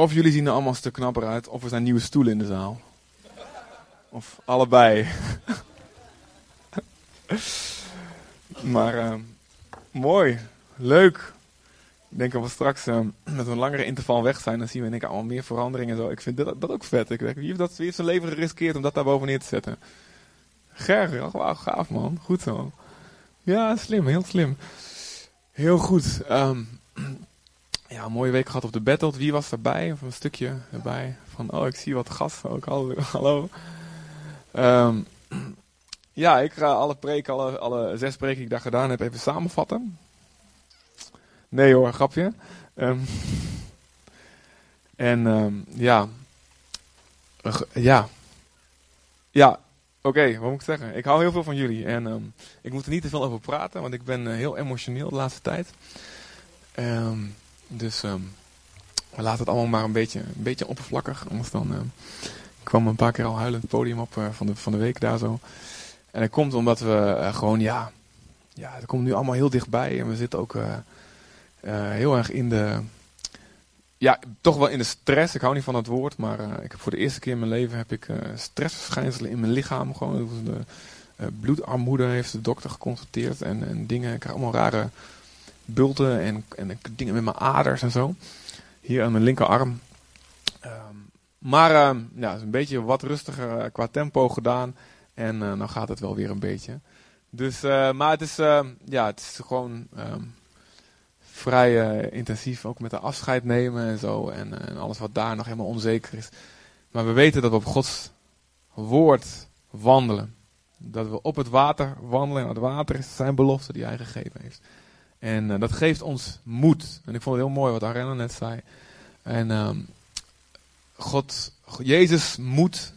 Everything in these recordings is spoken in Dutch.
Of jullie zien er allemaal stuk knapper uit, of er zijn nieuwe stoelen in de zaal. Of allebei. maar uh, mooi, leuk. Ik denk dat we straks met een langere interval weg zijn, dan zien we denk ik allemaal meer veranderingen. Zo. Ik vind dat, dat ook vet. Ik, wie, heeft dat, wie zijn leven geriskeerd om dat daar bovenin te zetten? Ger, wauw, gaaf man. Goed zo. Ja, slim, heel slim. Heel goed. Um, ja, een mooie week gehad op de battle. Wie was erbij? Of een stukje erbij. Van, oh, ik zie wat gasten ook. Hallo. Um, ja, ik ga alle preken, alle, zes preken die ik daar gedaan heb, even samenvatten. Nee hoor, grapje. Um, en um, ja. Ja. Ja, oké, wat moet ik zeggen? Ik hou heel veel van jullie. En ik moet er niet te veel over praten, want ik ben uh, heel emotioneel de laatste tijd. Um, dus um, we laten het allemaal maar een beetje, een beetje oppervlakkig. Anders dan uh, ik kwam een paar keer al huilend het podium op uh, van, de, van de week daar zo. En dat komt omdat we uh, gewoon, ja, ja, het komt nu allemaal heel dichtbij. En we zitten ook heel erg in de, ja, toch wel in de stress. Ik hou niet van het woord, maar ik heb voor de eerste keer in mijn leven heb ik stressverschijnselen in mijn lichaam. Gewoon de bloedarmoede heeft de dokter geconstateerd en, en dingen. Ik krijg allemaal rare bulten en, en dingen met mijn aders en zo. Hier aan mijn linkerarm. Um, maar uh, ja, is een beetje wat rustiger uh, qua tempo gedaan. En dan gaat het wel weer een beetje. Dus, uh, maar het is, ja, het is gewoon vrij intensief. Ook met de afscheid nemen en zo. En, en, alles wat daar nog helemaal onzeker is. Maar we weten dat we op Gods woord wandelen. Dat we op het water wandelen. En het water is zijn belofte die hij gegeven heeft. En uh, dat geeft ons moed. En ik vond het heel mooi wat Arena net zei. En um, God, Jezus moed,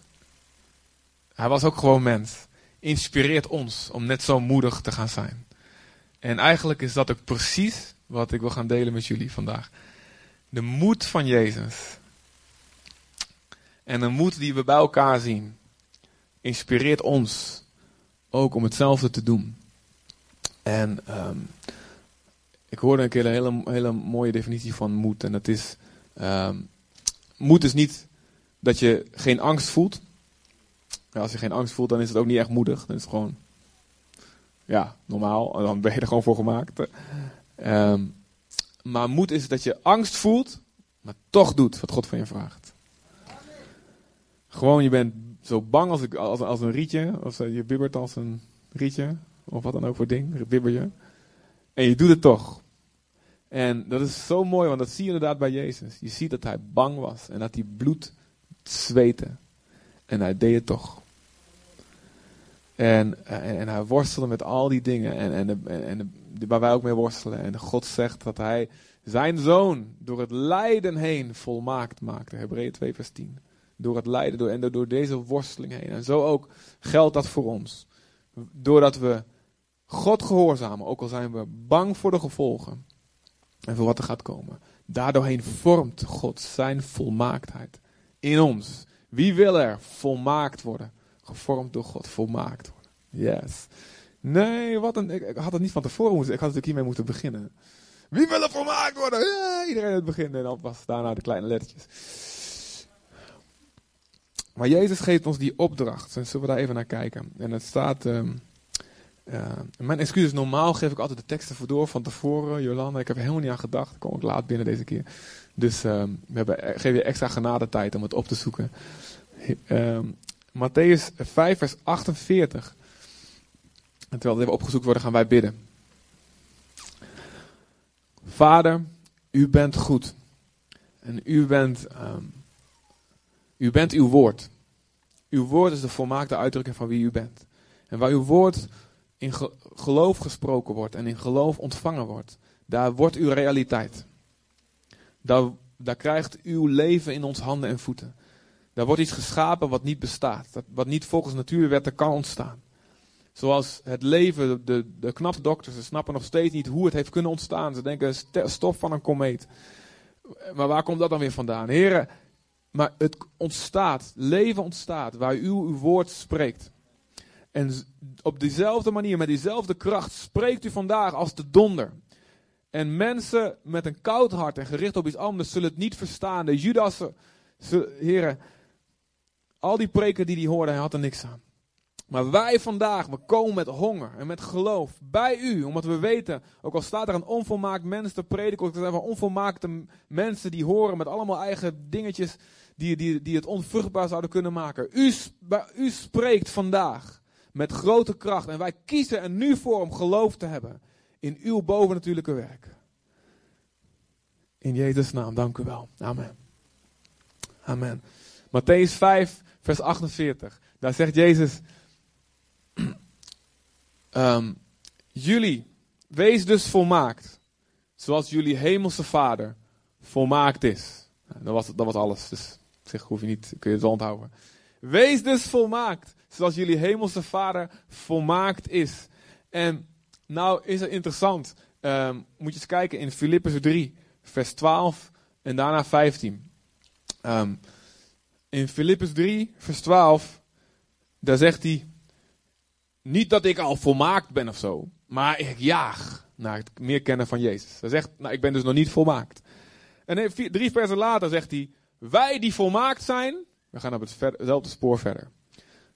hij was ook gewoon mens. Inspireert ons om net zo moedig te gaan zijn. En eigenlijk is dat ook precies wat ik wil gaan delen met jullie vandaag. De moed van Jezus. En de moed die we bij elkaar zien. Inspireert ons ook om hetzelfde te doen. En um, ik hoorde een keer een hele, hele mooie definitie van moed. En dat is, um, moed is niet dat je geen angst voelt. Ja, als je geen angst voelt, dan is het ook niet echt moedig. Dan is het gewoon, ja, normaal. En dan ben je er gewoon voor gemaakt. Um, maar moed is dat je angst voelt, maar toch doet wat God van je vraagt. Gewoon, je bent zo bang als, ik, als, als een rietje. Of je bibbert als een rietje. Of wat dan ook voor ding. Bibber je. En je doet het toch. En dat is zo mooi, want dat zie je inderdaad bij Jezus. Je ziet dat hij bang was en dat hij bloed zweette. En hij deed het toch. En, en, en hij worstelde met al die dingen en, en, en, waar wij ook mee worstelen. En God zegt dat hij zijn zoon door het lijden heen volmaakt maakte. Hebreeën 2 vers 10. Door het lijden door, en door deze worsteling heen. En zo ook geldt dat voor ons. Doordat we God gehoorzamen, ook al zijn we bang voor de gevolgen en voor wat er gaat komen. Daardoorheen vormt God zijn volmaaktheid in ons. Wie wil er volmaakt worden? Gevormd door God, volmaakt worden. Yes. Nee, wat een, ik, had het niet van tevoren moeten, ik had natuurlijk hiermee moeten beginnen. Wie wil er volmaakt worden? Ja, iedereen het begin en dan was daarna de kleine lettertjes. Maar Jezus geeft ons die opdracht. En zullen we daar even naar kijken? En het staat... Um, uh, mijn excuses, normaal geef ik altijd de teksten voor door van tevoren, Jolanda. Ik heb er helemaal niet aan gedacht. Ik kom ook laat binnen deze keer. Dus uh, we hebben, eh, geef je extra genade tijd om het op te zoeken. Uh, Matthäus 5, vers 48. En terwijl even opgezocht wordt, gaan wij bidden. Vader, u bent goed. En u bent, um, u bent uw woord. Uw woord is de volmaakte uitdrukking van wie u bent. En waar uw woord in geloof gesproken wordt en in geloof ontvangen wordt, daar wordt uw realiteit. Daar, daar krijgt uw leven in ons handen en voeten. Daar wordt iets geschapen wat niet bestaat, wat niet volgens natuurwetten kan ontstaan. Zoals het leven, de, de dokters, ze snappen nog steeds niet hoe het heeft kunnen ontstaan. Ze denken stof van een komeet. Maar waar komt dat dan weer vandaan? Heren, maar het ontstaat, leven ontstaat waar u uw woord spreekt. En op diezelfde manier, met diezelfde kracht, spreekt u vandaag als de donder. En mensen met een koud hart en gericht op iets anders zullen het niet verstaan. De Judassen, heren, al die preken die hij hoorde, hij had er niks aan. Maar wij vandaag, we komen met honger en met geloof bij u. Omdat we weten, ook al staat er een onvolmaakt mens te prediken, ook er zijn onvolmaakte mensen die horen met allemaal eigen dingetjes die, die, die het onvruchtbaar zouden kunnen maken. U, u spreekt vandaag met grote kracht en wij kiezen er nu voor om geloof te hebben in uw bovennatuurlijke werk. In Jezus' naam, dank u wel. Amen. Amen. Matthäus 5, vers 48. Daar zegt Jezus, um, jullie, wees dus volmaakt, zoals jullie hemelse vader volmaakt is. Nou, dat, was, dat was alles, dus zeg, hoef je niet, kun je het onthouden. Wees dus volmaakt, zoals jullie hemelse vader volmaakt is. En nou is het interessant, um, moet je eens kijken in Filippus 3, vers 12 en daarna 15. Um, ehm, in Filippus 3, vers 12, daar zegt hij, niet dat ik al volmaakt ben of zo, maar ik jaag naar het meer kennen van Jezus. Hij zegt, nou, ik ben dus nog niet volmaakt. En drie versen later zegt hij, wij die volmaakt zijn, we gaan op hetzelfde spoor verder.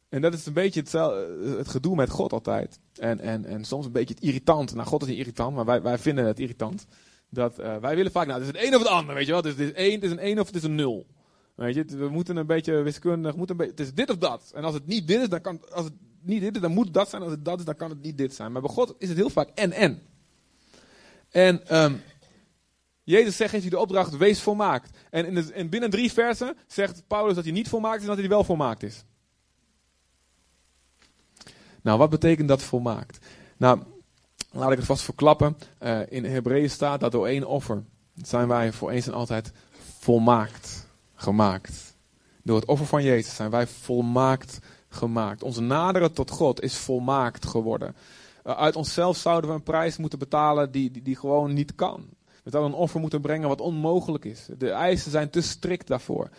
En dat is een beetje hetzelfde, het gedoe met God altijd. En, en, en soms een beetje het irritant. Nou, God is niet irritant, maar wij, wij vinden het irritant. Dat, uh, wij willen vaak, nou, het is het een of het ander, weet je wel. Dus het is één, het is een of het is een nul. Weet je, we moeten een beetje wiskundig, moeten een beetje, het is dit of dat. En als het niet dit is, dan kan, als het niet dit is, dan moet het dat zijn. Als het dat is, dan kan het niet dit zijn. Maar bij God is het heel vaak en en. En um, Jezus zegt, geeft hij de opdracht, wees volmaakt. En, in en binnen drie versen zegt Paulus dat hij niet volmaakt is en dat hij wel volmaakt is. Nou, wat betekent dat volmaakt? Nou, laat ik het vast verklappen. Uh, in Hebreeën staat dat door één offer zijn wij voor eens en altijd volmaakt gemaakt. Door het offer van Jezus zijn wij volmaakt gemaakt. Onze naderen tot God is volmaakt geworden. Uh, uit onszelf zouden we een prijs moeten betalen die, die, die gewoon niet kan. We zouden een offer moeten brengen wat onmogelijk is. De eisen zijn te strikt daarvoor.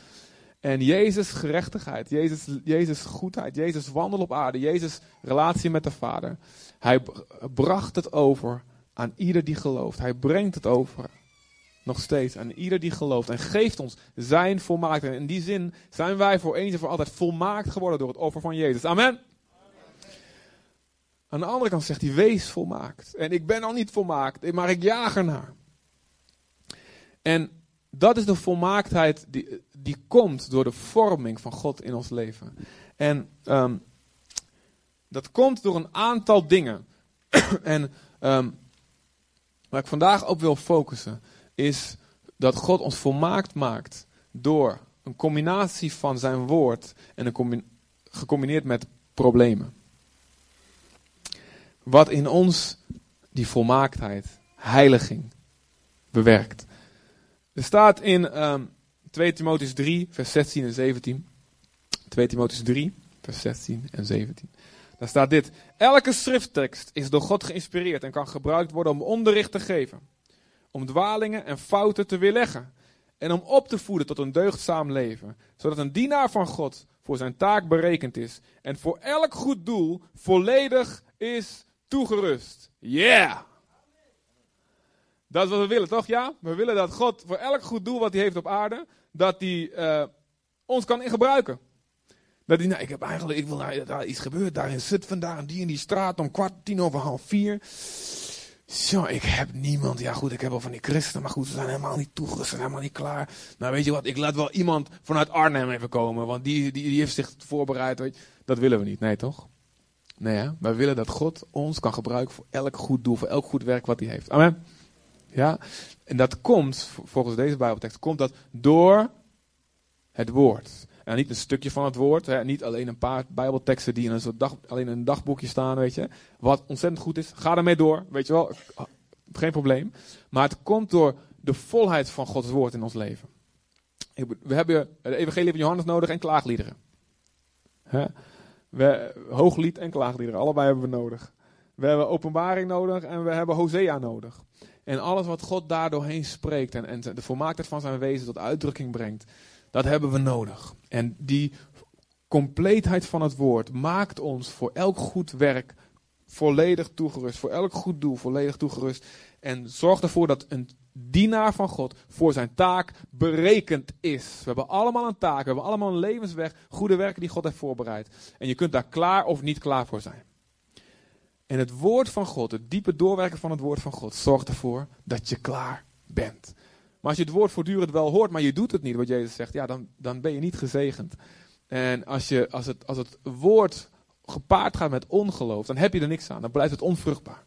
En Jezus gerechtigheid, Jezus, Jezus goedheid, Jezus wandel op aarde, Jezus relatie met de Vader. Hij bracht het over aan ieder die gelooft. Hij brengt het over nog steeds aan ieder die gelooft en geeft ons zijn volmaakt. En in die zin zijn wij voor eens en voor altijd volmaakt geworden door het offer van Jezus. Amen. Aan de andere kant zegt hij, wees volmaakt. En ik ben al niet volmaakt, maar ik jaag ernaar. En dat is de volmaaktheid die, die komt door de vorming van God in ons leven. En um, dat komt door een aantal dingen. en um, waar ik vandaag op wil focussen, is dat God ons volmaakt maakt door een combinatie van zijn woord en gecombineerd met problemen. Wat in ons die volmaaktheid, heiliging, bewerkt. Er staat in um, ehm, 2 Timotheus 3, vers 16 en 17. 2 Timotheus 3, vers 16 en 17. Daar staat dit. Elke schrifttekst is door God geïnspireerd en kan gebruikt worden om onderricht te geven. Om dwalingen en fouten te weerleggen. En om op te voeden tot een deugdzaam leven. Zodat een dienaar van God voor zijn taak berekend is. En voor elk goed doel volledig is toegerust. Yeah! Dat is wat we willen, toch? Ja? We willen dat God voor elk goed doel wat hij heeft op aarde, dat hij uh, ons kan in gebruiken. Dat hij, nou, ik heb eigenlijk, ik wil nou, iets gebeurt, daar in daar in die in die straat, om kwart, tien over half vier. Zo, ik heb niemand. Ja goed, ik heb wel van die christenen, maar goed, ze zijn helemaal niet toegerust, ze zijn helemaal niet klaar. Nou weet je wat, ik laat wel iemand vanuit Arnhem even komen, want die, die, die heeft zich voorbereid. Dat willen we niet, nee toch? Nee hè? Wij willen dat God ons kan gebruiken voor elk goed doel, voor elk goed werk wat hij heeft. Amen. Ja? En dat komt, volgens deze Bijbeltekst, komt dat door het woord. En niet een stukje van het woord, hè, niet alleen een paar Bijbelteksten die in een soort dag, alleen een dagboekje staan, weet je. Wat ontzettend goed is, ga ermee door, weet je wel, geen probleem. Maar het komt door de volheid van Gods woord in ons leven. We hebben het evangelie van Johannes nodig en klaagliederen. We, hooglied en klaagliederen, allebei hebben we nodig. We hebben openbaring nodig en we hebben Hosea nodig. En alles wat God daar doorheen spreekt en, en de volmaaktheid van zijn wezen tot uitdrukking brengt, dat hebben we nodig. En die compleetheid van het woord maakt ons voor elk goed werk volledig toegerust. Voor elk goed doel volledig toegerust. En zorg ervoor dat een dienaar van God voor zijn taak berekend is. We hebben allemaal een taak, we hebben allemaal een levensweg, goede werken die God heeft voorbereid. En je kunt daar klaar of niet klaar voor zijn. En het woord van God, het diepe doorwerken van het woord van God, zorgt ervoor dat je klaar bent. Maar als je het woord voortdurend wel hoort, maar je doet het niet, wat Jezus zegt, ja, dan, dan ben je niet gezegend. En als, je, als, het, als het woord gepaard gaat met ongeloof, dan heb je er niks aan. Dan blijft het onvruchtbaar.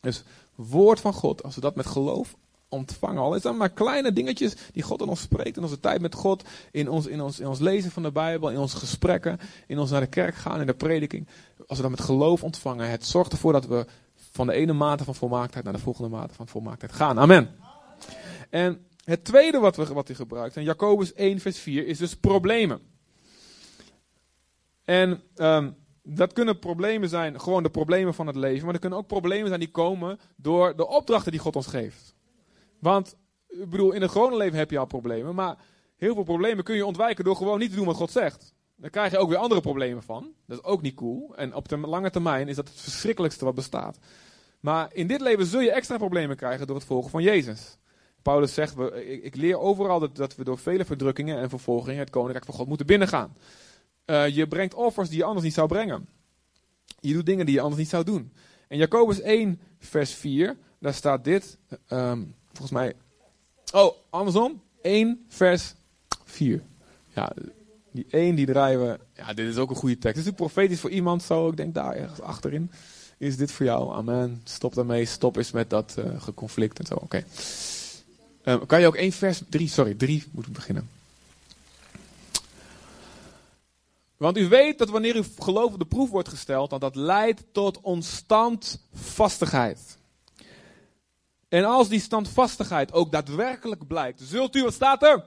Dus woord van God, als we dat met geloof ontvangen, al is dat maar kleine dingetjes die God in ons spreekt, in onze tijd met God, in ons, in ons, in ons lezen van de Bijbel, in onze gesprekken, in ons naar de kerk gaan, in de prediking. Als we dat met geloof ontvangen, het zorgt ervoor dat we van de ene mate van volmaaktheid naar de volgende mate van volmaaktheid gaan. Amen. En het tweede wat, we, wat hij gebruikt, in Jacobus 1 vers 4, is dus problemen. En um, dat kunnen problemen zijn, gewoon de problemen van het leven. Maar er kunnen ook problemen zijn die komen door de opdrachten die God ons geeft. Want, ik bedoel, in het gewone leven heb je al problemen. Maar heel veel problemen kun je ontwijken door gewoon niet te doen wat God zegt. Dan krijg je ook weer andere problemen van. Dat is ook niet cool. En op de lange termijn is dat het verschrikkelijkste wat bestaat. Maar in dit leven zul je extra problemen krijgen door het volgen van Jezus. Paulus zegt, ik, leer overal dat, dat we door vele verdrukkingen en vervolgingen het koninkrijk van God moeten binnengaan. Uh, je brengt offers die je anders niet zou brengen. Je doet dingen die je anders niet zou doen. En Jacobus 1, vers 4, daar staat dit. Um, volgens mij. Oh, andersom. 1, vers 4. Ja, die 1 die draaien we. Ja, dit is ook een goede tekst. Dit is ook profetisch voor iemand zo. Ik denk daar ergens achterin. Is dit voor jou? Amen. Stop daarmee. Stop eens met dat uh, geconflict en zo. Oké. Okay. Um, kan je ook 1 vers 3, sorry, 3 moeten beginnen. Want u weet dat wanneer uw geloof op de proef wordt gesteld, dat dat leidt tot onstandvastigheid. En als die standvastigheid ook daadwerkelijk blijkt, zult u, wat staat er?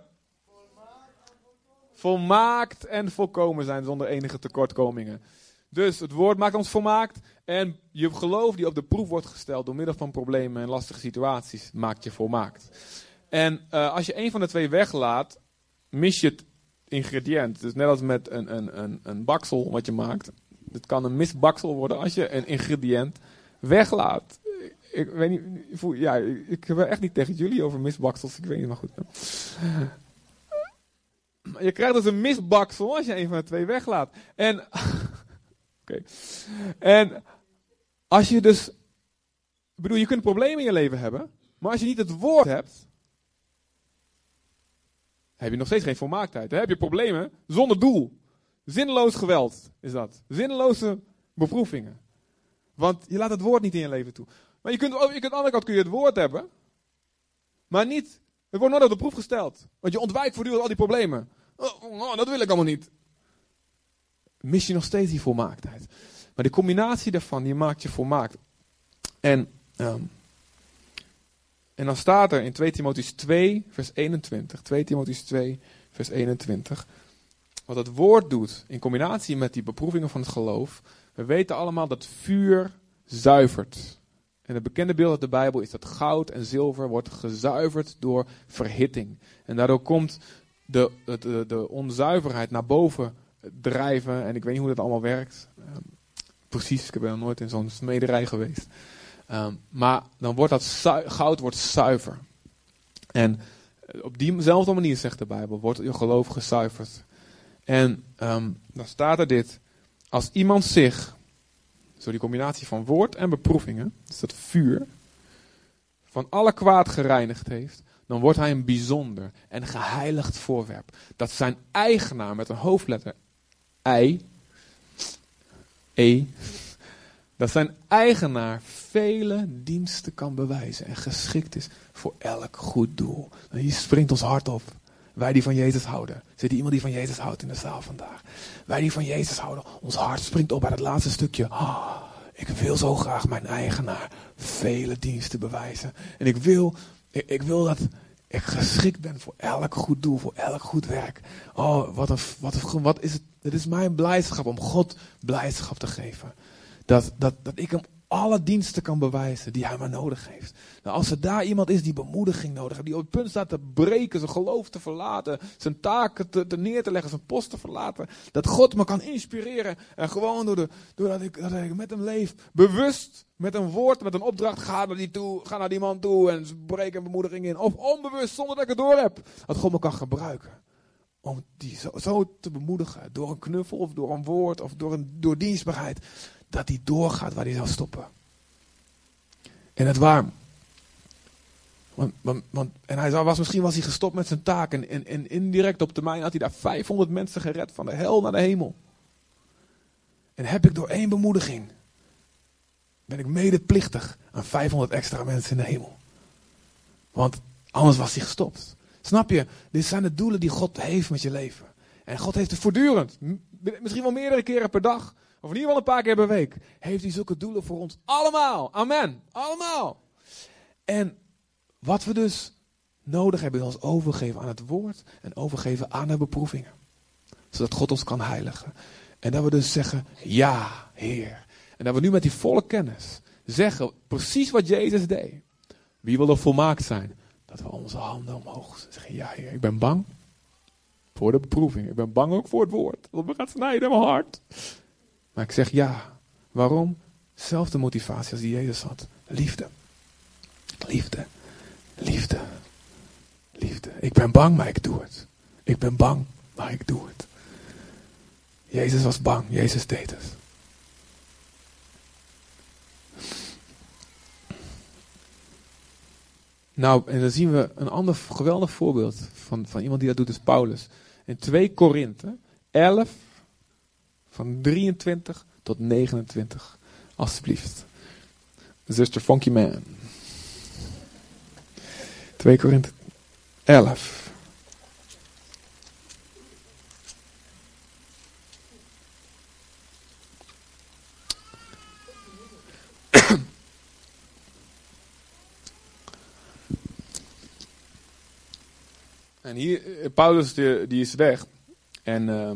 Volmaakt en volkomen zijn zonder enige tekortkomingen. Dus het woord maakt ons volmaakt. En je geloof die op de proef wordt gesteld door middel van problemen en lastige situaties, maakt je volmaakt. En uh, als je een van de twee weglaat, mis je het ingrediënt. Dus net als met een, een, een, een baksel wat je maakt. Het kan een misbaksel worden als je een ingrediënt weglaat. Ik, weet niet, ik voel, ja, ik heb echt niet tegen jullie over misbaksels. Ik weet niet, maar goed. Je krijgt dus een misbaksel als je een van de twee weglaat. En, oké. En als je dus, bedoel, je kunt problemen in je leven hebben. Maar als je niet het woord hebt, heb je nog steeds geen volmaaktheid. Dan heb je problemen zonder doel. Zinloos geweld is dat. Zinloze beproevingen. Want je laat het woord niet in je leven toe. Maar je kunt, je kunt aan de andere kant kun je het woord hebben. Maar niet, het wordt nooit op de proef gesteld. Want je ontwijkt voortdurend al die problemen. Oh, oh, dat wil ik allemaal niet. Mis je nog steeds die volmaaktheid. Maar de combinatie daarvan, die maakt je volmaakt. En um, en dan staat er in 2 Timotheus 2, vers 21. 2 Timotheus 2, vers 21. Wat het woord doet in combinatie met die beproevingen van het geloof. We weten allemaal dat vuur zuivert. En het bekende beeld uit de Bijbel is dat goud en zilver wordt gezuiverd door verhitting. En daardoor komt de, de, onzuiverheid naar boven drijven. En ik weet niet hoe dat allemaal werkt. Uh, precies, ik ben nog nooit in zo'n smederij geweest. Um, maar dan wordt dat goud wordt zuiver. En eh, op diezelfde manier, zegt de Bijbel, wordt je geloof gezuiverd. En um, dan staat er dit. Als iemand zich, zo die combinatie van woord en beproevingen, dus dat vuur, van alle kwaad gereinigd heeft, dan wordt hij een bijzonder en geheiligd voorwerp. Dat zijn eigenaar met een hoofdletter I, E, dat zijn eigenaar vele diensten kan bewijzen en geschikt is voor elk goed doel. Hier springt ons hart op. Wij die van Jezus houden. Zit er iemand die van Jezus houdt in de zaal vandaag? Wij die van Jezus houden. Ons hart springt op bij het laatste stukje. Oh, ik wil zo graag mijn eigenaar vele diensten bewijzen. En ik wil, ik, ik wil dat ik geschikt ben voor elk goed doel, voor elk goed werk. Oh, wat, een, wat, een, wat is het? Het is mijn blijdschap om God blijdschap te geven. Dat, dat, dat ik hem alle diensten kan bewijzen die hij maar nodig heeft. Nou, als er daar iemand is die bemoediging nodig heeft, die op het punt staat te breken, zijn geloof te verlaten, zijn taken te, neer te leggen, zijn post te verlaten, dat God me kan inspireren en gewoon door de, doordat ik, dat met hem leef, bewust met een woord, met een opdracht, ga naar die, toe, ga naar die man toe en breek een bemoediging in. Of onbewust, zonder dat ik het door heb, dat God me kan gebruiken om die zo, zo, te bemoedigen. Door een knuffel of door een woord of door, een, door dienstbaarheid dat hij doorgaat waar hij zou stoppen. En het waar. Want, want, want, en hij was, misschien was hij gestopt met zijn taak. En, en, en indirect op termijn had hij daar 500 mensen gered van de hel naar de hemel. En heb ik door één bemoediging. Ben ik medeplichtig aan 500 extra mensen in de hemel. Want anders was hij gestopt. Snap je? Dit zijn de doelen die God heeft met je leven. En God heeft het voortdurend. Misschien wel meerdere keren per dag. Of in ieder geval een paar keer per week. Heeft hij zulke doelen voor ons allemaal. Amen. Allemaal. En wat we dus nodig hebben is ons overgeven aan het woord. En overgeven aan de beproevingen. Zodat God ons kan heiligen. En dat we dus zeggen, ja Heer. En dat we nu met die volle kennis zeggen precies wat Jezus deed. Wie wil er volmaakt zijn? Dat we onze handen omhoog zeggen, ja Heer, ik ben bang voor de beproeving. Ik ben bang ook voor het woord. Dat me gaat snijden in mijn hart. Maar ik zeg ja. Waarom? Zelfde motivatie als die Jezus had. Liefde. Liefde. Liefde. Liefde. Ik ben bang, maar ik doe het. Ik ben bang, maar ik doe het. Jezus was bang. Jezus deed het. Nou, en dan zien we een ander geweldig voorbeeld van, van iemand die dat doet, is Paulus. In 2 Korinthe 11, van 23 tot 29. Alsjeblieft. Zuster Funky Man. 2 Korinthe 11. En hier, eh, Paulus die, die is weg. En uh,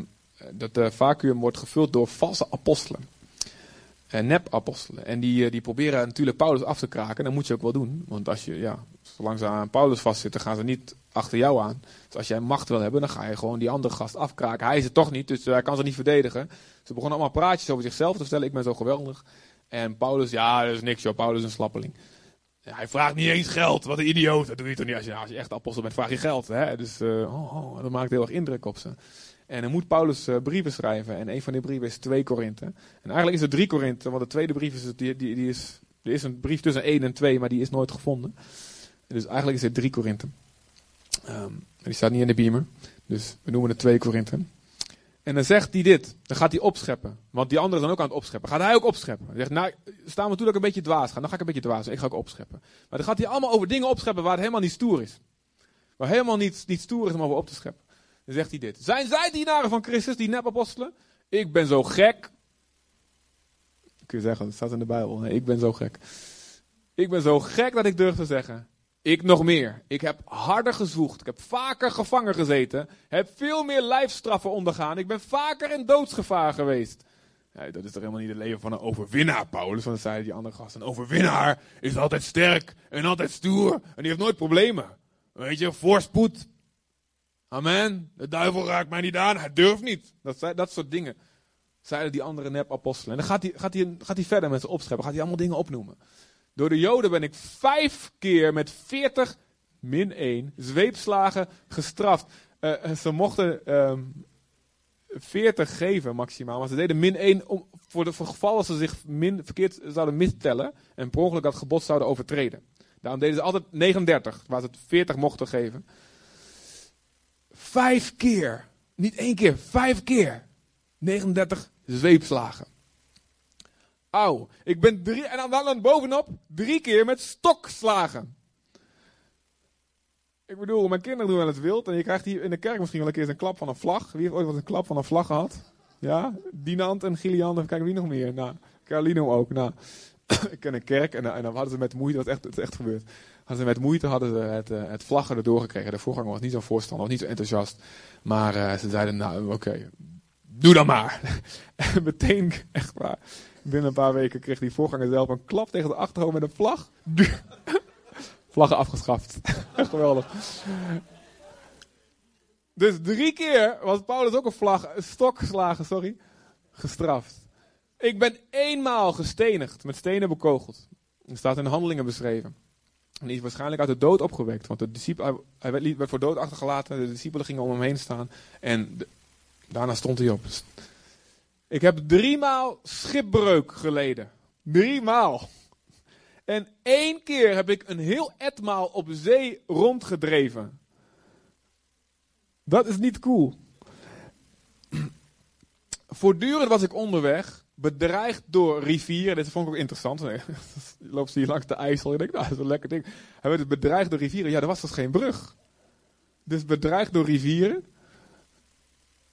dat uh, vacuüm wordt gevuld door valse apostelen. En nep-apostelen. En die, die proberen natuurlijk Paulus af te kraken. Dat moet je ook wel doen. Want als je, ja, zolang ze aan Paulus vastzitten, gaan ze niet achter jou aan. Dus als jij macht wil hebben, dan ga je gewoon die andere gast afkraken. Hij is het toch niet, dus hij kan ze niet verdedigen. Ze begonnen allemaal praatjes over zichzelf te vertellen. Ik ben zo geweldig. En Paulus, ja, dat is niks joh. Paulus is een slappeling hij vraagt niet eens geld. Wat een idioot. Dat doe je toch niet als je, als je echt apostel bent, vraag je geld. Hè? Dus oh, oh, dat maakt heel erg indruk op ze. En dan moet Paulus uh, brieven schrijven. En een van die brieven is 2 Korinthe. En eigenlijk is het 3 Korinthe, want de tweede brief is, die, die, die is, er is een brief tussen 1 en 2, maar die is nooit gevonden. Dus eigenlijk is het 3 Korinthe. Um, die staat niet in de beamer. Dus we noemen het 2 Korinthe. En dan zegt hij dit. Dan gaat hij opscheppen. Want die anderen zijn ook aan het opscheppen. Gaat hij ook opscheppen? Hij zegt, nou, staan we toe dat ik een beetje dwaas ga. Dan ga ik een beetje dwaas. Ik ga ook opscheppen. Maar dan gaat hij allemaal over dingen opscheppen waar het helemaal niet stoer is. Waar helemaal niet, niet stoer is om over op te scheppen. Zegt hij dit. Zijn zij dienaren van Christus, die nepapostelen? Ik ben zo gek. Kun je zeggen, dat staat in de Bijbel. Ik ben zo gek. Ik ben zo gek dat ik durf te zeggen. Ik nog meer. Ik heb harder gezwoegd. Ik heb vaker gevangen gezeten. Heb veel meer lijfstraffen ondergaan. Ik ben vaker in doodsgevaar geweest. Ja, dat is toch helemaal niet het leven van een overwinnaar, Paulus? Want dan zei die andere gast. Een overwinnaar is altijd sterk en altijd stoer. En die heeft nooit problemen. Weet je, voorspoed. Amen. De duivel raakt mij niet aan. Hij durft niet. Dat, dat soort dingen. Zeiden die andere nep-apostelen. En dan gaat hij, gaat, hij, gaat hij verder met ze opscheppen. Gaat hij allemaal dingen opnoemen. Door de Joden ben ik vijf keer met 40 min 1 zweepslagen gestraft. Uh, ze mochten um, ehm, 40 geven maximaal, maar ze deden min 1 om, voor de voor geval dat ze zich verkeerd zouden mistellen en per ongeluk dat gebod zouden overtreden. Daarom deden ze altijd 39, waar ze het 40 mochten geven. Vijf keer, niet één keer, vijf keer. 39 zweepslagen. Auw. Ik ben drie, en dan, bovenop drie keer met stokslagen. Ik bedoel, mijn kinderen doen wel het wild. En je krijgt hier in de kerk misschien wel een keer een klap van een vlag. Wie heeft ooit wat een klap van een vlag gehad? Ja, Dinant en Gillian, kijk wie nog meer. Nou, Carlino ook. Nou, ik ken een kerk en, en, dan hadden ze met moeite, dat echt, het echt gebeurd. Ze met moeite hadden ze het, uh, het vlaggen erdoor gekregen. De voorganger was niet zo voorstander, was niet zo enthousiast. Maar uh, ze zeiden, nou oké, doe dan maar. en meteen, echt waar Binnen een paar weken kreeg die voorganger zelf een klap tegen de achterhoofd met een vlag. Vlaggen afgeschaft. Geweldig. Dus drie keer was Paulus ook een vlag, een stok geslagen, sorry, gestraft. Ik ben eenmaal gestenigd, met stenen bekogeld. Dat staat in de handelingen beschreven. En die is waarschijnlijk uit de dood opgewekt. Want de discipel, hij werd, voor dood achtergelaten. De discipelen gingen om hem heen staan. En daarna stond hij op. Ik heb driemaal schipbreuk geleden. Driemaal. En één keer heb ik een heel etmaal op zee rondgedreven. Dat is niet cool. Voortdurend was ik onderweg bedreigd door rivieren. Dit vond ik ook interessant. Nee, loopt ze hier langs de IJssel. Ik denk, nou, dat is een lekker ding. Hij werd bedreigd door rivieren. Ja, er was dus geen brug. Dus bedreigd door rivieren.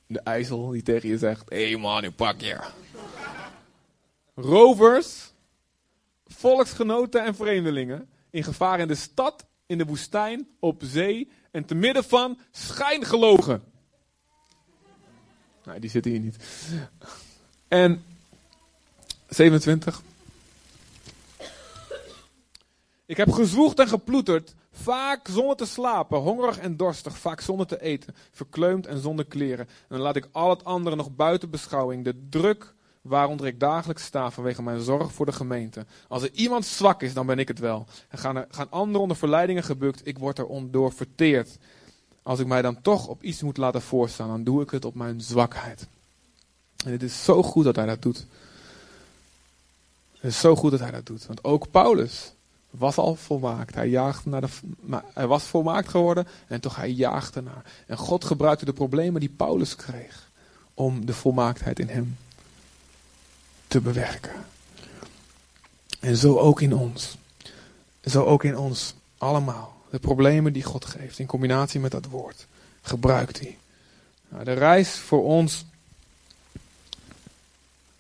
De IJssel die tegen je zegt, hé hey man, ik pak je. Rovers, volksgenoten en vreemdelingen. In gevaar in de stad, in de woestijn, op zee en te midden van schijngelogen. Nee, die zitten hier niet. En 27. Ik heb gezwoegd en geploeterd, vaak zonder te slapen, hongerig en dorstig, vaak zonder te eten, verkleumd en zonder kleren. En dan laat ik al het andere nog buiten beschouwing, de druk waaronder ik dagelijks sta vanwege mijn zorg voor de gemeente. Als er iemand zwak is, dan ben ik het wel. En gaan, er, gaan anderen onder verleidingen gebukt, ik word er door verteerd. Als ik mij dan toch op iets moet laten voorstaan, dan doe ik het op mijn zwakheid. En het is zo goed dat hij dat doet. Het is zo goed dat hij dat doet. Want ook Paulus was al volmaakt. Hij, jaagde naar de, hij was volmaakt geworden en toch hij jaagde naar. En God gebruikte de problemen die Paulus kreeg om de volmaaktheid in hem te bewerken. En zo ook in ons. Zo ook in ons allemaal. De problemen die God geeft in combinatie met dat woord. Gebruikt hij. Nou, de reis voor ons,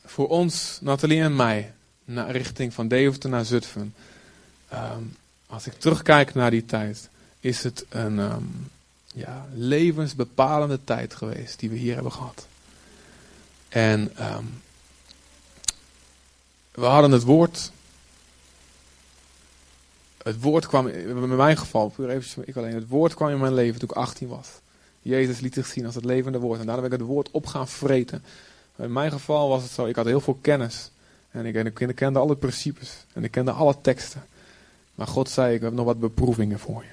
voor ons, Nathalie en mij, naar richting van Deventer naar Zutphen. Ehm, als ik terugkijk naar die tijd, is het een um, ja, levensbepalende tijd geweest die we hier hebben gehad. En um, we hadden het woord. Het woord kwam, in mijn geval, puur even ik alleen, het woord kwam in mijn leven toen ik 18 was. Jezus liet zich zien als het levende woord. En daarna ben ik het woord op gaan vreten. In mijn geval was het zo, ik had heel veel kennis. En ik, en ik kende alle principes. En ik kende alle teksten. Maar God zei, ik heb nog wat beproevingen voor je.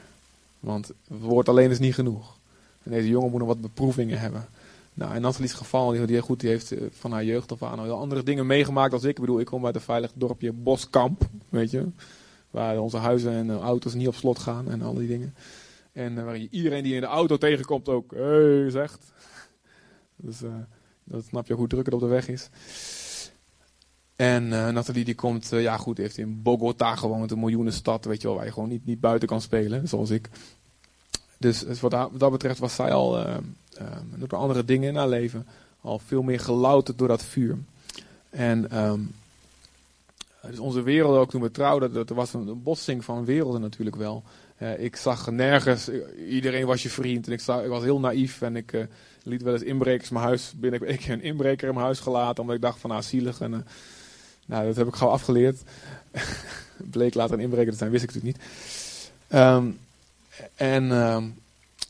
Want het woord alleen is niet genoeg. En deze jongen moet nog wat beproevingen hebben. Nou, in Natalie's geval, die, goed, die heeft eh, van haar jeugd af aan al heel andere dingen meegemaakt als ik. Ik bedoel, ik kom uit een veilig dorpje Boskamp, weet je. Waar onze huizen en uh, auto's niet op slot gaan en al die dingen. En uh, waar je iedereen die in de auto tegenkomt ook, hey, zegt. Dus uh, dat snap je hoe druk het op de weg is. En uh, Nathalie die komt, ja goed, heeft in Bogota gewoond, een miljoenenstad, weet je wel, waar je gewoon niet, niet buiten kan spelen, zoals ik. Dus, dus wat, dat, betreft was zij al um, door andere dingen in haar leven al veel meer gelouterd door dat vuur. En um, dus onze wereld ook toen we trouwden, dat was een, botsing van werelden natuurlijk wel. Ik zag nergens, iedereen was je vriend en ik, zag, ik was heel naïef en ik liet wel eens inbrekers mijn huis binnen. Ik heb een inbreker in mijn huis gelaten omdat ik dacht van nou zielig. En, nou, dat heb ik gauw afgeleerd. Bleek later inbreker te zijn, wist ik natuurlijk niet. Um, en um,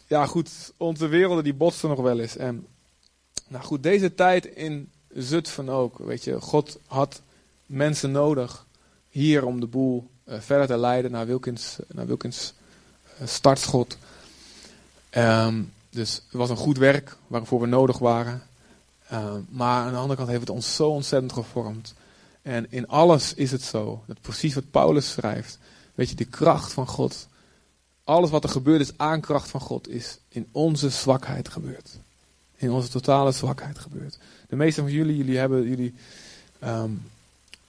ja, goed, onze werelden die botsten nog wel eens. En nou goed, deze tijd in Zutphen ook. Weet je, God had mensen nodig hier om de boel uh, verder te leiden naar Wilkins, naar Wilkins uh, startschot. Um, dus het was een goed werk waarvoor we nodig waren. Maar aan de andere kant heeft het ons zo ontzettend gevormd. En in alles is het zo. Dat precies wat Paulus schrijft. Weet je, de kracht van God alles wat er gebeurt is aankracht van God, is in onze zwakheid gebeurd. In onze totale zwakheid gebeurd. De meeste van jullie, jullie hebben, jullie, um,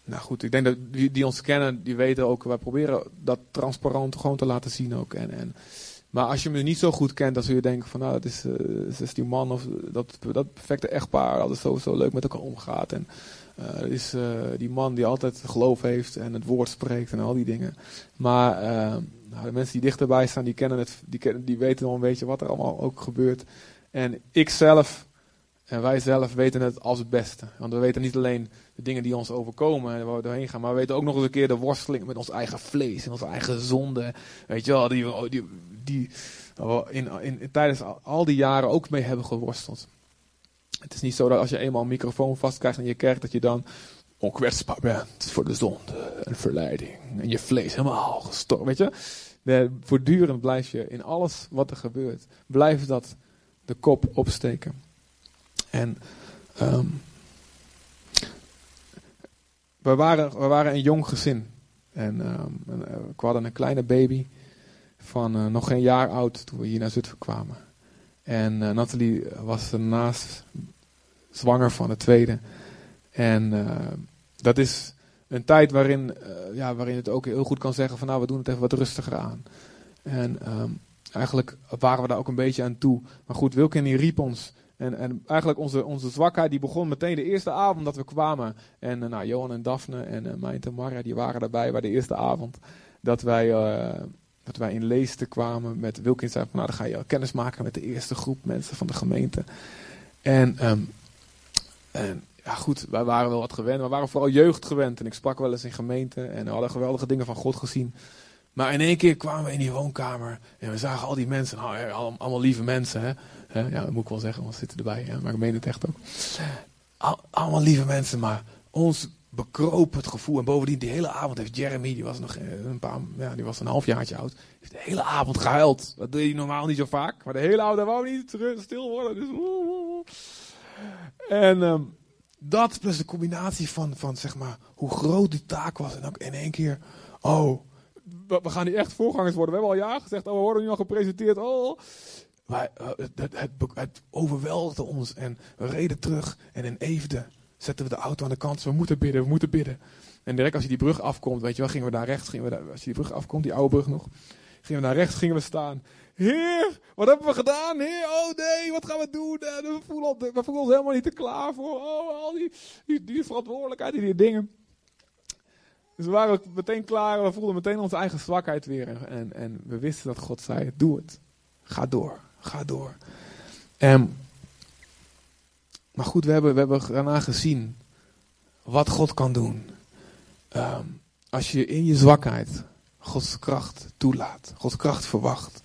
nou goed, ik denk dat die, die ons kennen, die weten ook, wij proberen dat transparant gewoon te laten zien ook. En, en, maar als je me niet zo goed kent, dan zul je denken van, nou, dat is, uh, is die man of dat, dat perfecte echtpaar, dat is zo leuk met elkaar omgaat. En uh, is uh, die man die altijd geloof heeft en het woord spreekt en al die dingen. Maar ehm, nou, de mensen die dichterbij staan, die kennen het, die, kennen, die weten al een beetje wat er allemaal ook gebeurt. En ik zelf En wij zelf weten het als het beste. Want we weten niet alleen de dingen die ons overkomen en waar we doorheen gaan. Maar we weten ook nog eens een keer de worsteling met ons eigen vlees en onze eigen zonde. Weet je wel, die, die, die we in, in, tijdens al die jaren ook mee hebben geworsteld. Het is niet zo dat als je eenmaal een microfoon vastkrijgt in je kerk, dat je dan onkwetsbaar bent voor de zonde en verleiding. En je vlees helemaal gestorven. Weet je? Voortdurend blijf je in alles wat er gebeurt, blijft dat de kop opsteken. En um, we, waren, we waren een jong gezin. En um, we hadden een kleine baby van uh, nog geen jaar oud toen we hier naar Zutphen kwamen. En uh, Nathalie was daarnaast zwanger van de tweede. En uh, dat is een tijd waarin, ja, waarin het ook heel goed kan zeggen van nou we doen het even wat rustiger aan. En um, eigenlijk waren we daar ook een beetje aan toe. Maar goed, Wilkin die riep ons en, en eigenlijk onze, onze zwakheid die begon meteen de eerste avond dat we kwamen. En nou, Johan en Daphne en Mijn en Marja die waren daarbij bij de eerste avond. Dat wij, dat wij in Leesten kwamen met Wilkins. Zei van nou dan ga je kennis maken met de eerste groep mensen van de gemeente. En, um, en ja goed, wij waren wel wat gewend. We waren vooral jeugd gewend. En ik sprak wel eens in gemeenten en we hadden geweldige dingen van God gezien. Maar in één keer kwamen we in die woonkamer en we zagen al die mensen, nou, allemaal lieve mensen, hè. Ja, dat moet ik wel zeggen, want ze zitten erbij. Ja, maar ik meen het echt ook. allemaal lieve mensen, maar ons bekroop het gevoel. En bovendien, die hele avond heeft Jeremy, die was nog eh, een paar, ja, die was een halfjaartje oud, heeft de hele avond gehuild. Dat doe je normaal niet zo vaak. Maar de hele avond wou niet stil worden. Dus, en um, dat plus de combinatie van, van zeg maar, hoe groot die taak was. En ook in één keer, oh, we gaan niet echt voorgangers worden. We hebben al ja gezegd, oh, we worden nu al gepresenteerd. Oh, maar uh, het, het, het, overweldigde ons en we reden terug en in Eefde zetten we de auto aan de kant. We moeten bidden, we moeten bidden. En direct als je die brug afkomt, weet je wel, gingen we daar rechts, gingen we daar, als je die brug afkomt, die oude brug nog, gingen we naar rechts, gingen we staan. Heer, wat hebben we gedaan? Heer, oh nee, wat gaan we doen? We voelen, we voelen ons helemaal niet te klaar voor oh, al die, die, verantwoordelijkheid, die, die dingen. Dus we waren meteen klaar, we voelden meteen onze eigen zwakheid weer. En, en we wisten dat God zei, doe het. Ga door. Ga door. Um, maar goed, we hebben, we hebben daarna gezien wat God kan doen. Um, als je in je zwakheid Gods kracht toelaat, Gods kracht verwacht.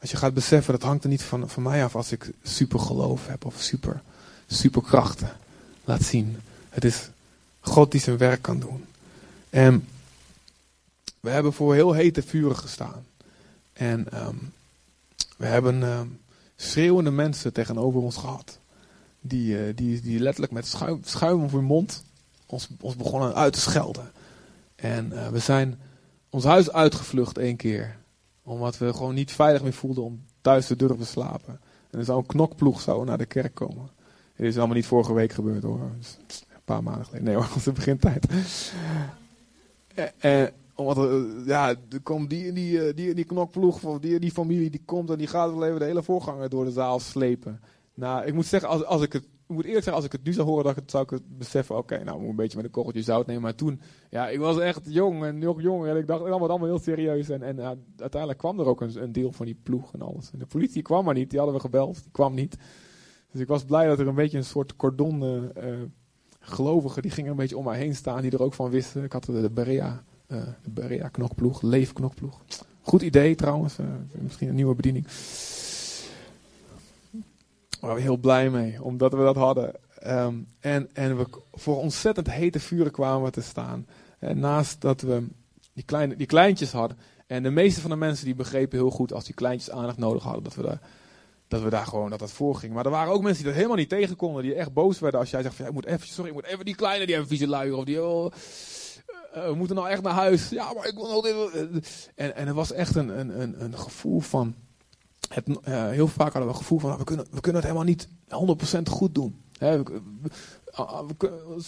Als je gaat beseffen, dat hangt er niet van, van mij af als ik super geloof heb of super, super krachten laat zien. Het is God die zijn werk kan doen. En we hebben voor heel hete vuren gestaan. En um, we hebben uh, schreeuwende mensen tegenover ons gehad. Die, uh, die, die letterlijk met schuim, schuim op hun mond ons, ons begonnen uit te schelden. En uh, we zijn ons huis uitgevlucht één keer. Omdat we gewoon niet veilig meer voelden om thuis te durven slapen. En er zou een knokploeg zou naar de kerk komen. Dit is allemaal niet vorige week gebeurd hoor. Een paar maanden geleden. Nee hoor, onze begintijd. En, omdat er, eh, ja, er komt die, die, eh, die, die knokploeg van die, die familie die komt en die gaat wel even de hele voorganger door de zaal slepen. Nou, ik moet zeggen, als, als ik het, moet eerlijk zeggen, als ik het nu zou horen, dat het, zou ik het beseffen, oké, nou, moet een beetje met een korreltje zout nemen. Maar toen, ja, ik was echt jong en nog jong en ik dacht, dat wordt allemaal heel serieus. En, en uiteindelijk kwam er ook een, een, deel van die ploeg en alles. En de politie kwam maar niet, die hadden we gebeld, die kwam niet. Dus ik was blij dat er een beetje een soort cordon uh, gelovigen, die gingen een beetje om mij heen staan, die er ook van wisten. Ik had de, Berea uh, de Berea knokploeg, Leef knokploeg. Goed idee trouwens, uh, misschien een nieuwe bediening. Waren we heel blij mee, omdat we dat hadden. Um, en, en we voor ontzettend hete vuren kwamen te staan. En naast dat we die, kleine, die kleintjes hadden. En de meeste van de mensen die begrepen heel goed als die kleintjes aandacht nodig hadden, dat we daar, dat we daar gewoon dat dat voorging. Maar er waren ook mensen die dat helemaal niet tegen konden, die echt boos werden als jij zegt van ja, ik moet even, sorry, ik moet even die kleine die hebben vieze luier of die. Oh, uh, we moeten nou echt naar huis. Ja, maar ik wil nog dit. En, en er was echt een, een, een, een gevoel van. Het, uh, heel vaak hadden we een gevoel van, nou, we, kunnen, we kunnen het helemaal niet 100% goed doen. Hè, we,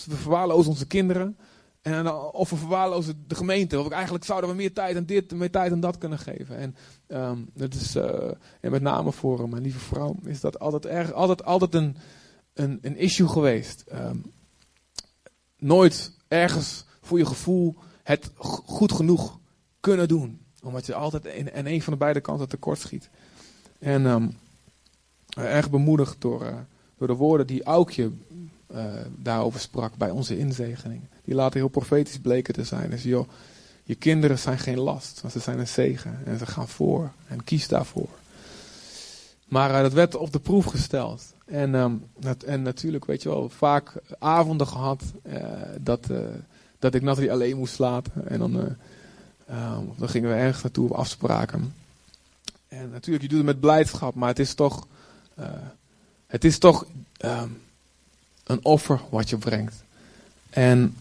verwaarlozen onze kinderen. En, of we verwaarlozen de gemeente. Of eigenlijk zouden we meer tijd en dit, meer tijd en dat kunnen geven. En, um, dat is, uh, en met name voor mijn lieve vrouw is dat altijd, erg, altijd, altijd een, een, een issue geweest. Um, nooit ergens voor je gevoel het goed genoeg kunnen doen. Omdat je altijd in een van de beide kanten tekort schiet. En um, erg bemoedigd door, uh, door de woorden die Aukje uh, daarover sprak bij onze inzegening. Die later heel profetisch bleken te zijn. Dus joh, je kinderen zijn geen last, maar ze zijn een zegen. En ze gaan voor en kies daarvoor. Maar uh, dat werd op de proef gesteld. En, dat, en natuurlijk, weet je wel, vaak avonden gehad dat, dat ik Nathalie alleen moest slapen. En dan, um, dan gingen we ergens naartoe op afspraken. En natuurlijk, je doet het met blijdschap, maar het is toch, het is toch um, een offer wat je brengt. En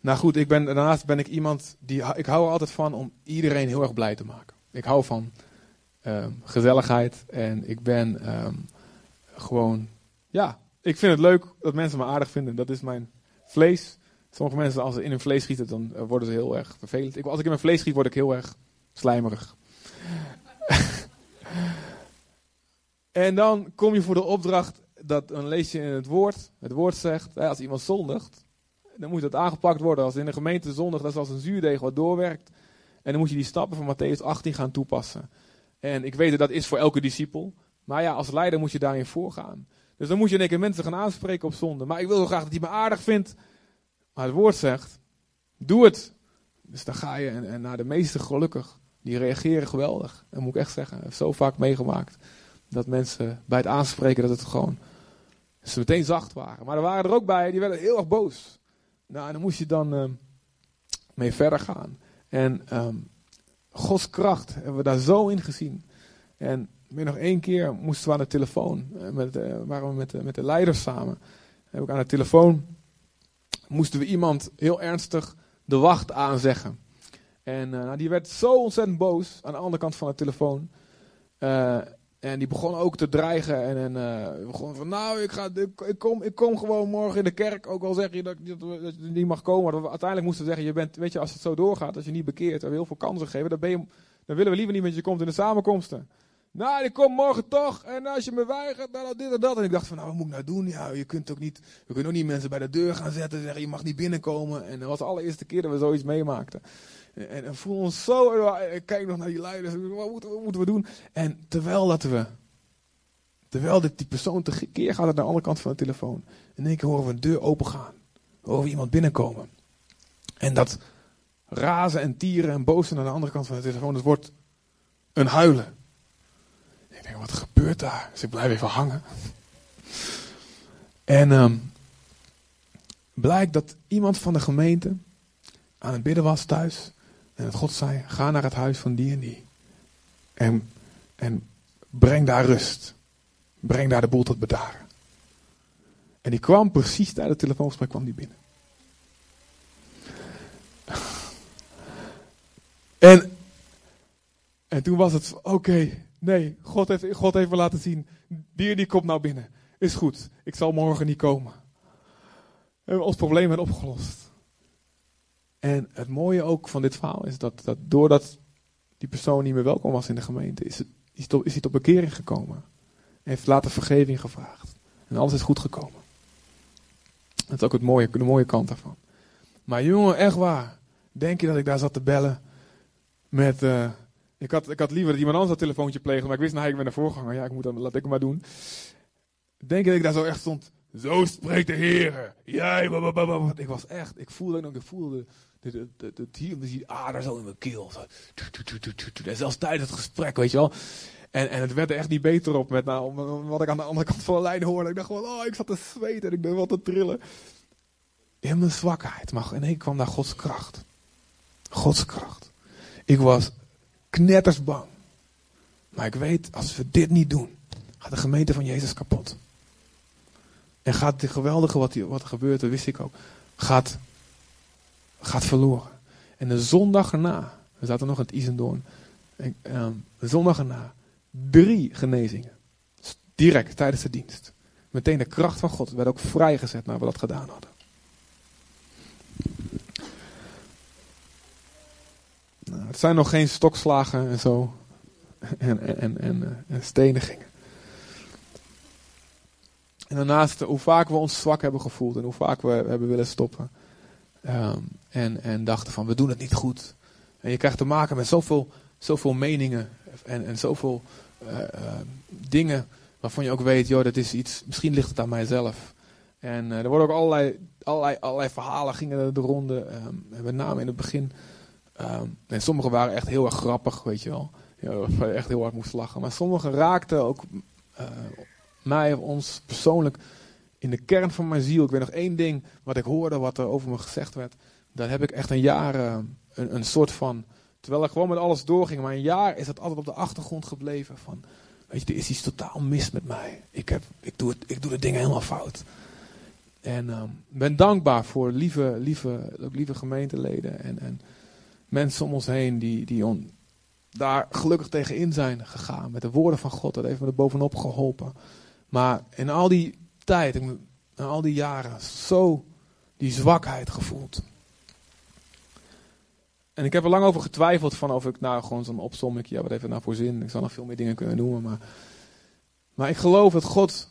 nou goed, ik ben, daarnaast ben ik iemand die. Ik hou er altijd van om iedereen heel erg blij te maken. Ik hou van um, gezelligheid en ik ben um, gewoon. Ja, ik vind het leuk dat mensen me aardig vinden. Dat is mijn vlees. Sommige mensen, als ze in hun vlees schieten, dan uh, worden ze heel erg vervelend. Ik, als ik in mijn vlees schiet, word ik heel erg slijmerig. en dan kom je voor de opdracht dat dan lees je in het woord. Het woord zegt, als iemand zondigt, dan moet dat aangepakt worden. Als in de gemeente zondigt, dat is als een zuurdeeg wat doorwerkt. En dan moet je die stappen van Matthäus 18 gaan toepassen. En ik weet dat dat is voor elke discipel. Maar ja, als leider moet je daarin voorgaan. Dus dan moet je één keer mensen gaan aanspreken op zonde. Maar ik wil zo graag dat hij me aardig vindt. Maar het woord zegt, doe het. Dus dan ga je en, naar de meesten gelukkig. Die reageren geweldig. Dat moet ik echt zeggen. Ik heb zo vaak meegemaakt. Dat mensen bij het aanspreken dat het gewoon ze meteen zacht waren. Maar er waren er ook bij, die werden heel erg boos. Nou, en dan moest je dan uh, mee verder gaan. En um, Gods kracht hebben we daar zo in gezien. En meer nog één keer moesten we aan de telefoon. Uh, met, uh, waren we met, met de leiders samen. Heb ik aan de telefoon moesten we iemand heel ernstig de wacht aanzeggen. En nou, die werd zo ontzettend boos aan de andere kant van de telefoon. En die begon ook te dreigen. En, en uh, van, nou, ik, ga, ik, kom, ik kom gewoon morgen in de kerk. Ook al zeg je dat, dat, je niet mag komen. Maar uiteindelijk moesten we zeggen, je bent, weet je, als het zo doorgaat, als je niet bekeert, en we heel veel kansen geven, dan, ben je, dan willen we liever niet met je komt in de samenkomsten. Nou, ik kom morgen toch. En als je me weigert, dan dit en dat. En ik dacht van, nou, wat moet ik nou doen? Ja, je kunt ook niet, we kunnen ook niet mensen bij de deur gaan zetten en zeggen, je mag niet binnenkomen. En dat was de allereerste keer dat we zoiets meemaakten. En, en voel ons zo, kijk nog naar die leiders, wat moeten, we doen? En terwijl dat we, terwijl dit, die persoon tekeer gaat naar de andere kant van de telefoon. In één keer horen we een deur open gaan. Horen we iemand binnenkomen. En dat razen en tieren en bozen aan de andere kant van de telefoon, dat wordt een huilen. Ik denk, wat gebeurt daar? Dus ik blijf even hangen. En um, blijkt dat iemand van de gemeente aan het bidden was thuis. En God zei, ga naar het huis van die en die. En, en breng daar rust. Breng daar de boel tot bedaren. En die kwam precies tijdens het telefoongesprek kwam die binnen. En, en toen was het, oké, nee, God heeft, God heeft me laten zien, die die komt nou binnen. Is goed, ik zal morgen niet komen. En ons probleem werd opgelost. En het mooie ook van dit verhaal is dat, dat doordat die persoon niet meer welkom was in de gemeente, is, het, is, tot, is hij tot bekering gekomen. En heeft later vergeving gevraagd. En alles is goed gekomen. Dat is ook het mooie, de mooie kant daarvan. Maar jongen, echt waar. Denk je dat ik daar zat te bellen met... Uh, ik, had, ik had liever dat iemand anders dat telefoontje plegen, maar ik wist, nou, ik ben de voorganger. Ja, ik moet dan, laat ik maar doen. Denk je dat ik daar zo echt stond... Zo spreekt de Heer. Jij, ik was echt, ik voelde ik voelde het hier, die ader zo in mijn keel. En zelfs tijdens het gesprek, weet je wel. En, en het werd er echt niet beter op met nou, wat ik aan de andere kant van de lijn hoorde. Ik dacht gewoon, oh, ik zat te zweten en ik ben wat te trillen. In mijn zwakheid. Maar ineens kwam daar Gods kracht. Gods kracht. Ik was knetters bang. Maar ik weet, als we dit niet doen, gaat de gemeente van Jezus kapot. En gaat de geweldige wat, wat er gebeurt, dat wist ik ook, gaat gaat verloren. En de zondag erna, we zaten nog in het Isendoorn, en, um, de zondag erna, drie genezingen. Direct tijdens de dienst. Meteen de kracht van God werd ook vrijgezet naar we dat gedaan hadden. Nou, het zijn nog geen stokslagen en zo. En, en, en, en, en stenigingen. En daarnaast, hoe vaak we ons zwak hebben gevoeld en hoe vaak we hebben willen stoppen. Um, en, en dachten van we doen het niet goed. En je krijgt te maken met zoveel, zoveel meningen en, en zoveel uh, uh, dingen waarvan je ook weet, joh, dat is iets, misschien ligt het aan mijzelf. En er worden ook allerlei, allerlei, allerlei verhalen gingen de ronde, um, met name in het begin. En sommige waren echt heel erg grappig, weet je wel. Ja, echt heel hard moest lachen. Maar sommige raakten ook uh, mij of ons persoonlijk in de kern van mijn ziel. Ik weet nog één ding wat ik hoorde, wat er over me gezegd werd. Daar heb ik echt een jaar een, een soort van. Terwijl ik gewoon met alles doorging, maar een jaar is dat altijd op de achtergrond gebleven. Van, weet je, er is iets totaal mis met mij. Ik, heb, ik, doe, het, ik doe de dingen helemaal fout. En ik um, ben dankbaar voor lieve, lieve, lieve gemeenteleden en, en mensen om ons heen die, die on, daar gelukkig tegenin zijn gegaan. Met de woorden van God, dat heeft me er bovenop geholpen. Maar in al die tijd, in al die jaren, zo die zwakheid gevoeld. En ik heb er lang over getwijfeld van of ik nou gewoon zo'n opsomming, ja wat heeft het nou voor zin? Ik zou nog veel meer dingen kunnen noemen, maar, maar ik geloof dat God,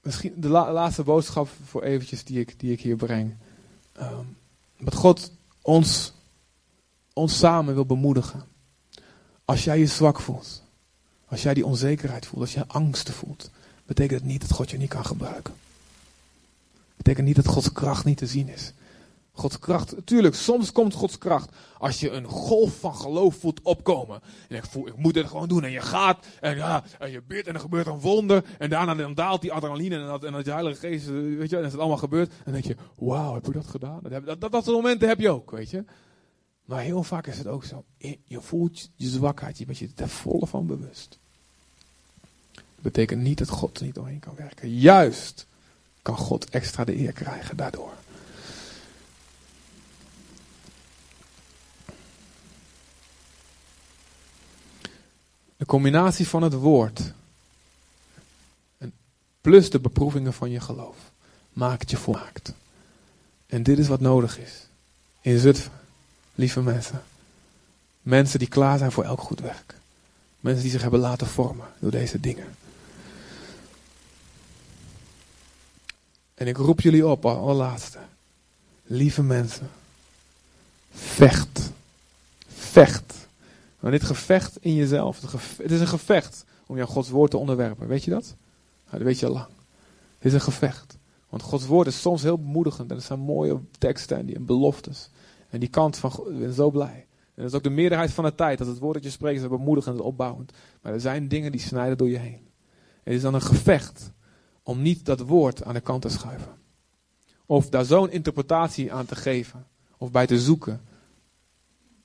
misschien de laatste boodschap voor eventjes die ik, die ik hier breng, um, dat God ons, ons samen wil bemoedigen. Als jij je zwak voelt, als jij die onzekerheid voelt, als jij angsten voelt, betekent het niet dat God je niet kan gebruiken. Betekent niet dat Gods kracht niet te zien is. Gods kracht, tuurlijk, soms komt Gods kracht als je een golf van geloof voelt opkomen. En ik voel, ik moet het gewoon doen. En je gaat, en ja, en je bidt en er gebeurt een wonder. En daarna dan daalt die adrenaline en dat, en Heilige Geest, weet je, en is het allemaal gebeurd. En dan denk je, wauw, heb je dat gedaan? Dat, dat, dat, dat soort momenten heb je ook, weet je. Maar heel vaak is het ook zo. Je voelt je zwakheid, je bent je er volle van bewust. Betekent niet dat God er niet doorheen kan werken. Juist kan God extra de eer krijgen daardoor. De combinatie van het woord plus de beproevingen van je geloof maakt je volmaakt. En dit is wat nodig is. In Zutphen lieve mensen. Mensen die klaar zijn voor elk goed werk. Mensen die zich hebben laten vormen door deze dingen. En ik roep jullie op, allerlaatste. Lieve mensen. Vecht. Vecht. Maar dit gevecht in jezelf. Het is een gevecht om jouw Gods woord te onderwerpen. Weet je dat? Nou, dat weet je al lang. Het is een gevecht. Want Gods woord is soms heel bemoedigend. En het zijn mooie teksten en beloftes. En die kant van, ik ben zo blij. En dat is ook de meerderheid van de tijd, dat het woord dat je spreekt is bemoedigend en opbouwend. Maar er zijn dingen die snijden door je heen. Het is dan een gevecht om niet dat woord aan de kant te schuiven. Of daar zo'n interpretatie aan te geven. Of bij te zoeken.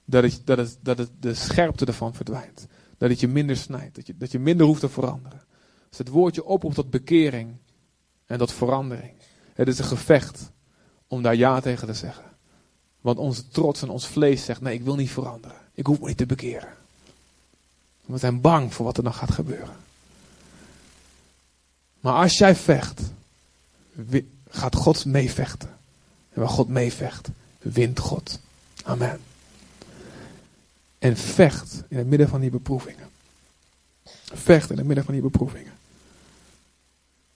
Dat, het, dat, het, dat het de scherpte ervan verdwijnt. Dat het je minder snijdt. Dat je, dat je minder hoeft te veranderen. Als het woordje oproept tot bekering en tot verandering. Het is een gevecht om daar ja tegen te zeggen. Want onze trots en ons vlees zegt: nee, ik wil niet veranderen. Ik hoef me niet te bekeren. We zijn bang voor wat er dan gaat gebeuren. Maar als jij vecht, gaat God meevechten. En waar God meevecht, wint God. Amen. En vecht in het midden van die beproevingen. Vecht in het midden van die beproevingen.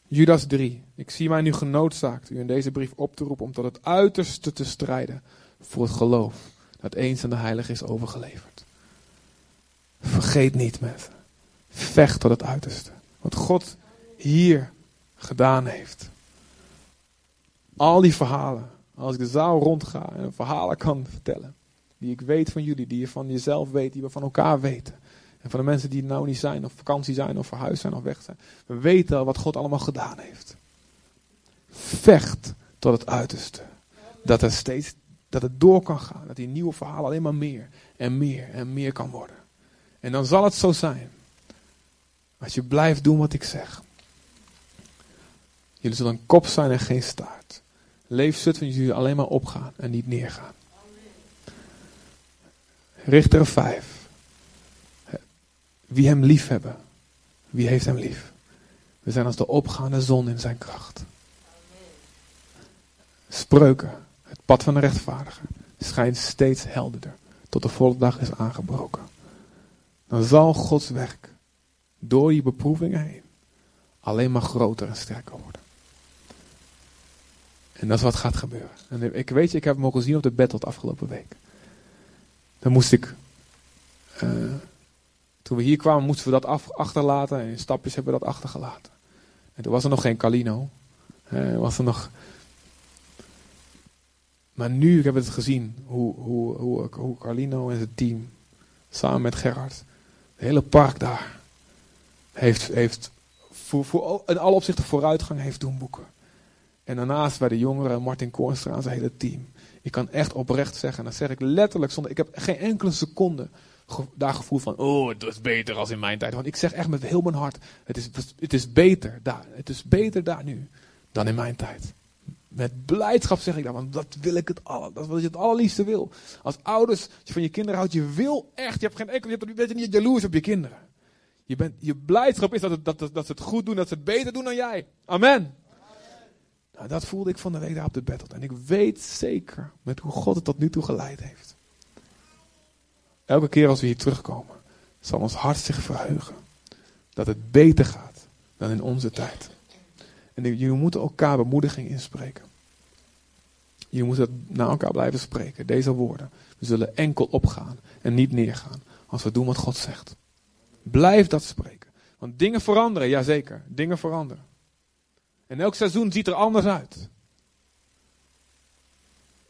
Judas 3. Ik zie mij nu genoodzaakt u in deze brief op te roepen om tot het uiterste te strijden voor het geloof dat eens aan de heilige is overgeleverd. Vergeet niet mensen. Vecht tot het uiterste. Wat God hier gedaan heeft. Al die verhalen. Als ik de zaal rondga en verhalen kan vertellen. Die ik weet van jullie, die je van jezelf weet, die we van elkaar weten. En van de mensen die nou niet zijn, of vakantie zijn, of verhuisd zijn, of weg zijn. We weten wat God allemaal gedaan heeft. Vecht tot het uiterste. Dat er steeds dat het door kan gaan. Dat die nieuwe verhalen alleen maar meer en meer en meer kan worden. En dan zal het zo zijn. Als je blijft doen wat ik zeg. Jullie zullen een kop zijn en geen staart. Leef zut van jullie alleen maar opgaan en niet neergaan. Richter 5. Wie hem lief hebben. Wie heeft hem lief? We zijn als de opgaande zon in zijn kracht. Spreuken het pad van de rechtvaardige schijnt steeds helderder tot de volle dag is aangebroken. Dan zal Gods werk door die beproevingen heen alleen maar groter en sterker worden. En dat is wat gaat gebeuren. En ik weet ik heb mogen zien op de battle afgelopen week. Dan moest ik uh, Toen we hier kwamen moesten we dat achterlaten en in stapjes hebben we dat achtergelaten. En toen was er nog geen Calino. Was er nog... Maar nu ik heb het gezien hoe, hoe, hoe, Carlino en zijn team, samen met Gerard, het hele park daar, heeft, heeft voor, voor, in alle opzichten vooruitgang heeft doen boeken. En daarnaast bij de jongeren, Martin Koornstra en zijn hele team. Ik kan echt oprecht zeggen, en dat zeg ik letterlijk zonder, ik heb geen enkele seconde daar gevoel van, oh, het is beter als in mijn tijd. Want ik zeg echt met heel mijn hart, het is, het is beter daar. Het is beter daar nu dan in mijn tijd. Met blijdschap zeg ik dat, want dat wil ik het alle, dat is wat je het allerliefste wil. Als ouders, als je van je kinderen houdt, je wil echt, je hebt geen enkel, je bent niet jaloers op je kinderen. Je, bent, je blijdschap is dat, het, dat, dat, ze het goed doen, dat ze het beter doen dan jij. Amen. Nou, dat voelde ik van de week daar op de battle. En ik weet zeker met hoe God het tot nu toe geleid heeft. Elke keer als we hier terugkomen, zal ons hart zich verheugen. Dat het beter gaat dan in onze tijd. En jullie moeten elkaar bemoediging inspreken. Je moet het naar elkaar blijven spreken, deze woorden. We zullen enkel opgaan en niet neergaan als we doen wat God zegt. Blijf dat spreken. Want dingen veranderen, jazeker, dingen veranderen. En elk seizoen ziet er anders uit.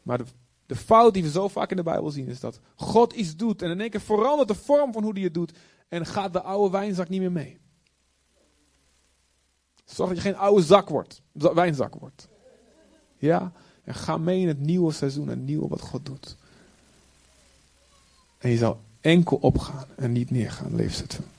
Maar de, fout die we zo vaak in de Bijbel zien is dat God iets doet en in één keer verandert de vorm van hoe hij het doet en gaat de oude wijnzak niet meer mee. Zorg dat je geen oude zak wordt, wijnzak wordt. Ja, en ga mee in het nieuwe seizoen en het nieuwe wat God doet. En je zal enkel opgaan en niet neergaan, leefzetten.